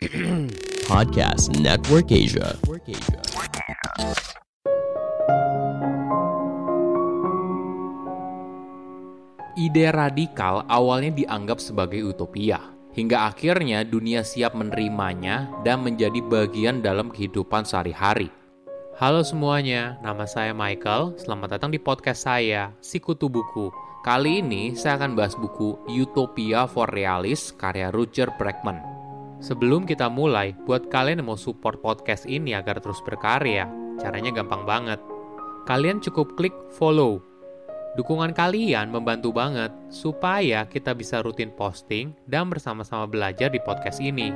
Podcast Network Asia. Ide radikal awalnya dianggap sebagai utopia, hingga akhirnya dunia siap menerimanya dan menjadi bagian dalam kehidupan sehari-hari. Halo semuanya, nama saya Michael. Selamat datang di podcast saya, Sikutu Buku. Kali ini saya akan bahas buku Utopia for Realist karya Roger Bregman. Sebelum kita mulai, buat kalian yang mau support podcast ini agar terus berkarya, caranya gampang banget. Kalian cukup klik follow. Dukungan kalian membantu banget supaya kita bisa rutin posting dan bersama-sama belajar di podcast ini.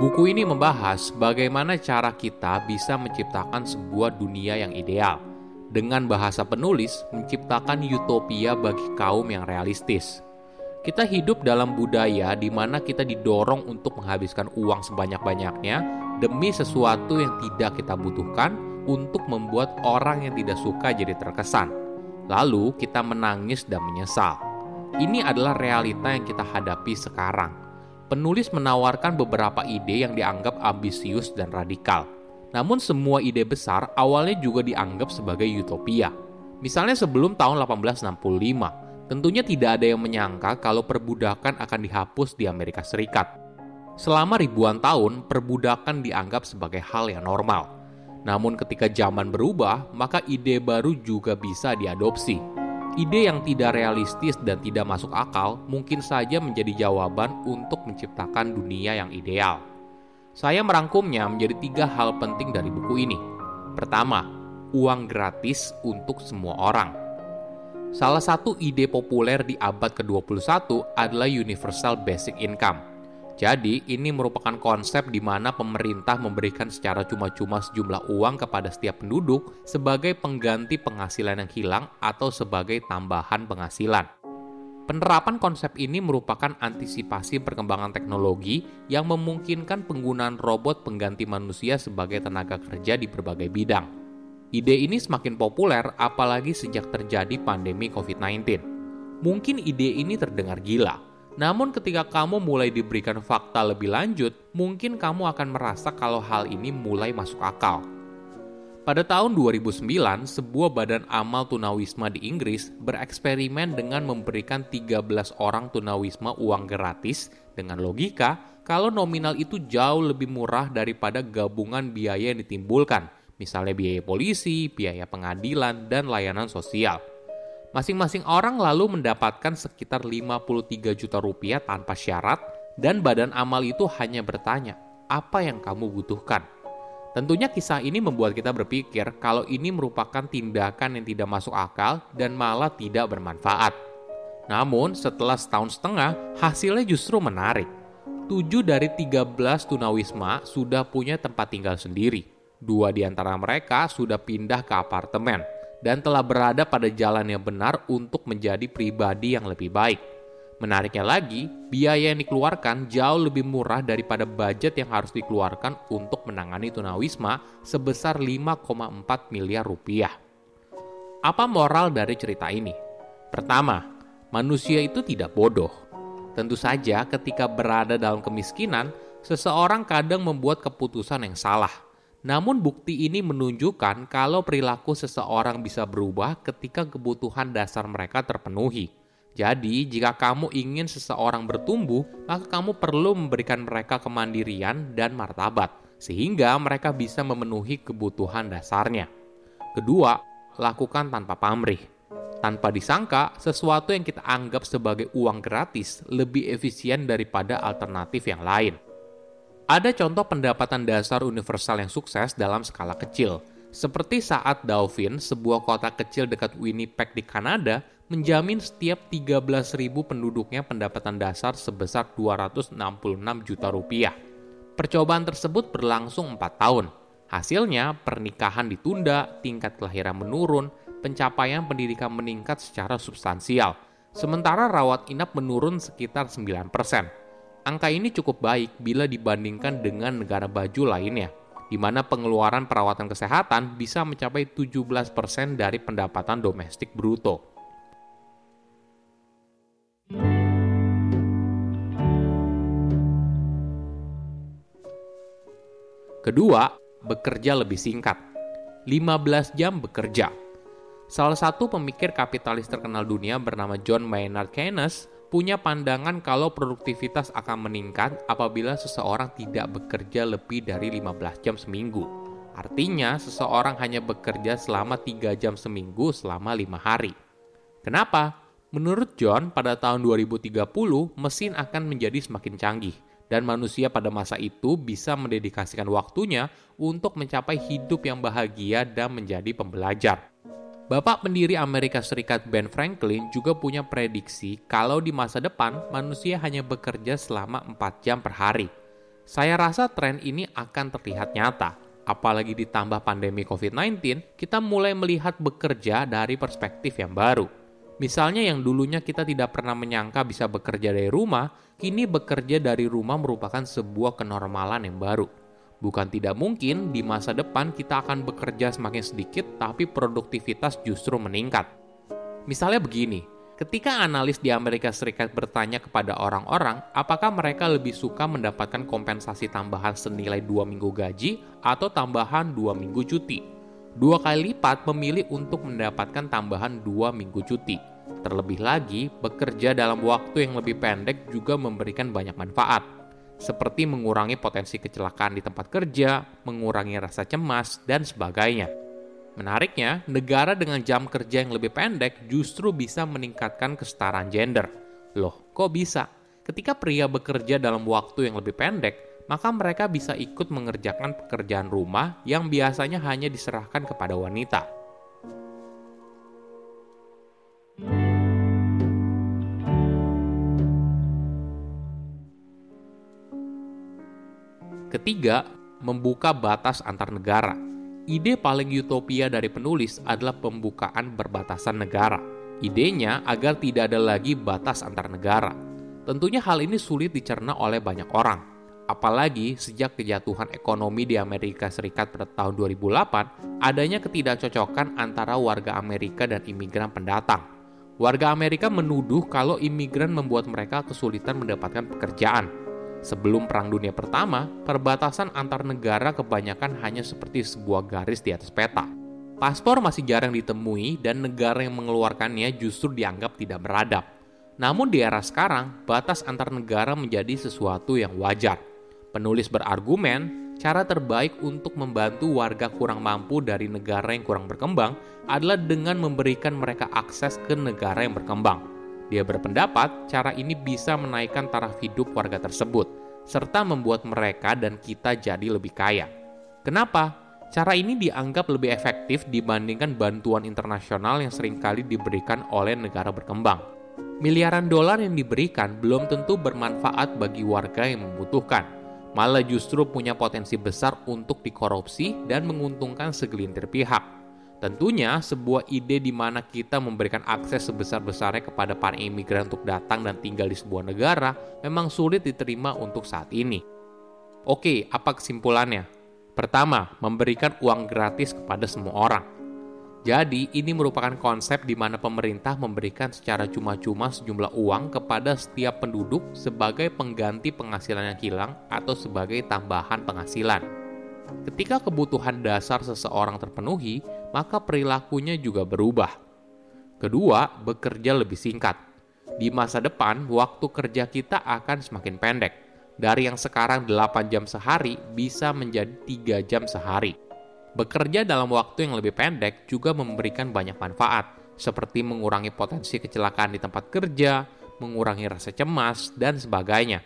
Buku ini membahas bagaimana cara kita bisa menciptakan sebuah dunia yang ideal – dengan bahasa penulis menciptakan utopia bagi kaum yang realistis. Kita hidup dalam budaya di mana kita didorong untuk menghabiskan uang sebanyak-banyaknya demi sesuatu yang tidak kita butuhkan untuk membuat orang yang tidak suka jadi terkesan. Lalu kita menangis dan menyesal. Ini adalah realita yang kita hadapi sekarang. Penulis menawarkan beberapa ide yang dianggap ambisius dan radikal namun semua ide besar awalnya juga dianggap sebagai utopia. Misalnya sebelum tahun 1865, tentunya tidak ada yang menyangka kalau perbudakan akan dihapus di Amerika Serikat. Selama ribuan tahun, perbudakan dianggap sebagai hal yang normal. Namun ketika zaman berubah, maka ide baru juga bisa diadopsi. Ide yang tidak realistis dan tidak masuk akal mungkin saja menjadi jawaban untuk menciptakan dunia yang ideal. Saya merangkumnya menjadi tiga hal penting dari buku ini. Pertama, uang gratis untuk semua orang. Salah satu ide populer di abad ke-21 adalah Universal Basic Income. Jadi, ini merupakan konsep di mana pemerintah memberikan secara cuma-cuma sejumlah uang kepada setiap penduduk sebagai pengganti penghasilan yang hilang atau sebagai tambahan penghasilan. Penerapan konsep ini merupakan antisipasi perkembangan teknologi yang memungkinkan penggunaan robot pengganti manusia sebagai tenaga kerja di berbagai bidang. Ide ini semakin populer apalagi sejak terjadi pandemi COVID-19. Mungkin ide ini terdengar gila, namun ketika kamu mulai diberikan fakta lebih lanjut, mungkin kamu akan merasa kalau hal ini mulai masuk akal. Pada tahun 2009, sebuah badan amal tunawisma di Inggris bereksperimen dengan memberikan 13 orang tunawisma uang gratis dengan logika kalau nominal itu jauh lebih murah daripada gabungan biaya yang ditimbulkan, misalnya biaya polisi, biaya pengadilan, dan layanan sosial. Masing-masing orang lalu mendapatkan sekitar 53 juta rupiah tanpa syarat dan badan amal itu hanya bertanya, apa yang kamu butuhkan? Tentunya kisah ini membuat kita berpikir kalau ini merupakan tindakan yang tidak masuk akal dan malah tidak bermanfaat. Namun setelah setahun setengah, hasilnya justru menarik. 7 dari 13 tunawisma sudah punya tempat tinggal sendiri. Dua di antara mereka sudah pindah ke apartemen dan telah berada pada jalan yang benar untuk menjadi pribadi yang lebih baik. Menariknya lagi, biaya yang dikeluarkan jauh lebih murah daripada budget yang harus dikeluarkan untuk menangani tunawisma sebesar 5,4 miliar rupiah. Apa moral dari cerita ini? Pertama, manusia itu tidak bodoh. Tentu saja ketika berada dalam kemiskinan, seseorang kadang membuat keputusan yang salah. Namun bukti ini menunjukkan kalau perilaku seseorang bisa berubah ketika kebutuhan dasar mereka terpenuhi jadi, jika kamu ingin seseorang bertumbuh, maka kamu perlu memberikan mereka kemandirian dan martabat, sehingga mereka bisa memenuhi kebutuhan dasarnya. Kedua, lakukan tanpa pamrih. Tanpa disangka, sesuatu yang kita anggap sebagai uang gratis lebih efisien daripada alternatif yang lain. Ada contoh pendapatan dasar universal yang sukses dalam skala kecil, seperti saat Dauphin, sebuah kota kecil dekat Winnipeg di Kanada, menjamin setiap 13.000 penduduknya pendapatan dasar sebesar 266 juta rupiah. Percobaan tersebut berlangsung 4 tahun. Hasilnya, pernikahan ditunda, tingkat kelahiran menurun, pencapaian pendidikan meningkat secara substansial, sementara rawat inap menurun sekitar 9%. Angka ini cukup baik bila dibandingkan dengan negara baju lainnya, di mana pengeluaran perawatan kesehatan bisa mencapai 17% dari pendapatan domestik bruto. Kedua, bekerja lebih singkat. 15 jam bekerja. Salah satu pemikir kapitalis terkenal dunia bernama John Maynard Keynes punya pandangan kalau produktivitas akan meningkat apabila seseorang tidak bekerja lebih dari 15 jam seminggu. Artinya, seseorang hanya bekerja selama 3 jam seminggu selama 5 hari. Kenapa? Menurut John, pada tahun 2030, mesin akan menjadi semakin canggih, dan manusia pada masa itu bisa mendedikasikan waktunya untuk mencapai hidup yang bahagia dan menjadi pembelajar. Bapak pendiri Amerika Serikat Ben Franklin juga punya prediksi kalau di masa depan manusia hanya bekerja selama 4 jam per hari. Saya rasa tren ini akan terlihat nyata. Apalagi ditambah pandemi COVID-19, kita mulai melihat bekerja dari perspektif yang baru. Misalnya yang dulunya kita tidak pernah menyangka bisa bekerja dari rumah, kini bekerja dari rumah merupakan sebuah kenormalan yang baru. Bukan tidak mungkin di masa depan kita akan bekerja semakin sedikit tapi produktivitas justru meningkat. Misalnya begini, ketika analis di Amerika Serikat bertanya kepada orang-orang apakah mereka lebih suka mendapatkan kompensasi tambahan senilai dua minggu gaji atau tambahan dua minggu cuti. Dua kali lipat memilih untuk mendapatkan tambahan dua minggu cuti. Terlebih lagi, bekerja dalam waktu yang lebih pendek juga memberikan banyak manfaat seperti mengurangi potensi kecelakaan di tempat kerja, mengurangi rasa cemas, dan sebagainya. Menariknya, negara dengan jam kerja yang lebih pendek justru bisa meningkatkan kesetaraan gender. Loh, kok bisa? Ketika pria bekerja dalam waktu yang lebih pendek, maka mereka bisa ikut mengerjakan pekerjaan rumah yang biasanya hanya diserahkan kepada wanita. Ketiga, membuka batas antar negara. Ide paling utopia dari penulis adalah pembukaan berbatasan negara. Idenya agar tidak ada lagi batas antar negara. Tentunya hal ini sulit dicerna oleh banyak orang. Apalagi sejak kejatuhan ekonomi di Amerika Serikat pada tahun 2008, adanya ketidakcocokan antara warga Amerika dan imigran pendatang. Warga Amerika menuduh kalau imigran membuat mereka kesulitan mendapatkan pekerjaan, Sebelum Perang Dunia Pertama, perbatasan antar negara kebanyakan hanya seperti sebuah garis di atas peta. Paspor masih jarang ditemui dan negara yang mengeluarkannya justru dianggap tidak beradab. Namun di era sekarang, batas antar negara menjadi sesuatu yang wajar. Penulis berargumen, cara terbaik untuk membantu warga kurang mampu dari negara yang kurang berkembang adalah dengan memberikan mereka akses ke negara yang berkembang. Dia berpendapat cara ini bisa menaikkan taraf hidup warga tersebut, serta membuat mereka dan kita jadi lebih kaya. Kenapa? Cara ini dianggap lebih efektif dibandingkan bantuan internasional yang sering kali diberikan oleh negara berkembang. Miliaran dolar yang diberikan belum tentu bermanfaat bagi warga yang membutuhkan, malah justru punya potensi besar untuk dikorupsi dan menguntungkan segelintir pihak. Tentunya sebuah ide di mana kita memberikan akses sebesar-besarnya kepada para imigran untuk datang dan tinggal di sebuah negara memang sulit diterima untuk saat ini. Oke, apa kesimpulannya? Pertama, memberikan uang gratis kepada semua orang. Jadi, ini merupakan konsep di mana pemerintah memberikan secara cuma-cuma sejumlah uang kepada setiap penduduk sebagai pengganti penghasilan yang hilang atau sebagai tambahan penghasilan. Ketika kebutuhan dasar seseorang terpenuhi, maka perilakunya juga berubah. Kedua, bekerja lebih singkat. Di masa depan, waktu kerja kita akan semakin pendek. Dari yang sekarang 8 jam sehari bisa menjadi 3 jam sehari. Bekerja dalam waktu yang lebih pendek juga memberikan banyak manfaat, seperti mengurangi potensi kecelakaan di tempat kerja, mengurangi rasa cemas, dan sebagainya.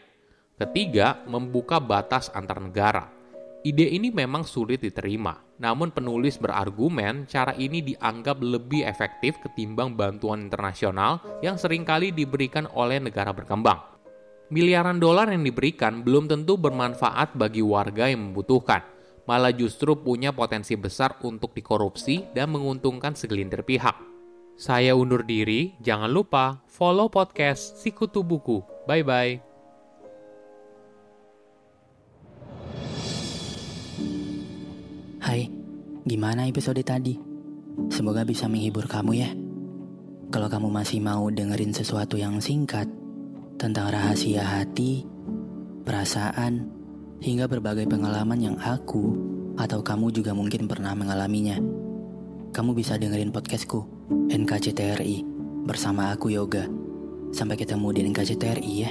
Ketiga, membuka batas antar negara. Ide ini memang sulit diterima, namun penulis berargumen cara ini dianggap lebih efektif ketimbang bantuan internasional yang sering kali diberikan oleh negara berkembang. Miliaran dolar yang diberikan belum tentu bermanfaat bagi warga yang membutuhkan, malah justru punya potensi besar untuk dikorupsi dan menguntungkan segelintir pihak. Saya undur diri, jangan lupa follow podcast Sikutu Buku. Bye-bye. Gimana episode tadi? Semoga bisa menghibur kamu ya. Kalau kamu masih mau dengerin sesuatu yang singkat tentang rahasia hati, perasaan, hingga berbagai pengalaman yang aku atau kamu juga mungkin pernah mengalaminya. Kamu bisa dengerin podcastku, NKCTRI, bersama aku Yoga. Sampai ketemu di NKCTRI ya.